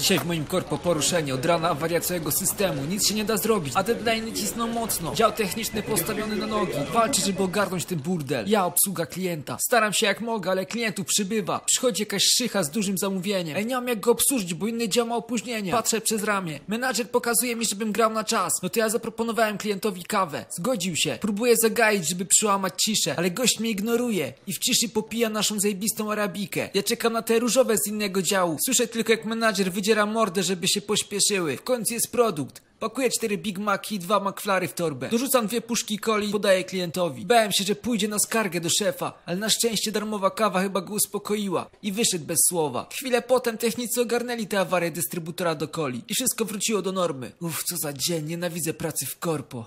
Dzisiaj w moim korpo poruszenie, od rana awaria całego systemu, nic się nie da zrobić, a deadline'y cisną mocno. Dział techniczny postawiony na nogi, walczy, żeby ogarnąć ten burdel. Ja obsługa klienta. Staram się jak mogę, ale klientów przybywa. Przychodzi jakaś szycha z dużym zamówieniem. Ej, nie mam jak go obsłużyć, bo inny dział ma opóźnienie. Patrzę przez ramię. Menadżer pokazuje mi, żebym grał na czas. No to ja zaproponowałem klientowi kawę. Zgodził się. Próbuję zagaić, żeby przyłamać ciszę, ale gość mnie ignoruje i w ciszy popija naszą zajebistą arabikę. Ja czekam na te różowe z innego działu. Słyszę tylko jak menadżer wydziera mordę, żeby się pośpieszyły. W końcu jest produkt. Pakuję cztery Big Maci i dwa McFlary w torbę. Dorzucam dwie puszki coli i podaję klientowi. Bałem się, że pójdzie na skargę do szefa, ale na szczęście darmowa kawa chyba go uspokoiła i wyszedł bez słowa. Chwilę potem technicy ogarnęli tę awarię dystrybutora do coli i wszystko wróciło do normy. Uff, co za dzień, nienawidzę pracy w korpo.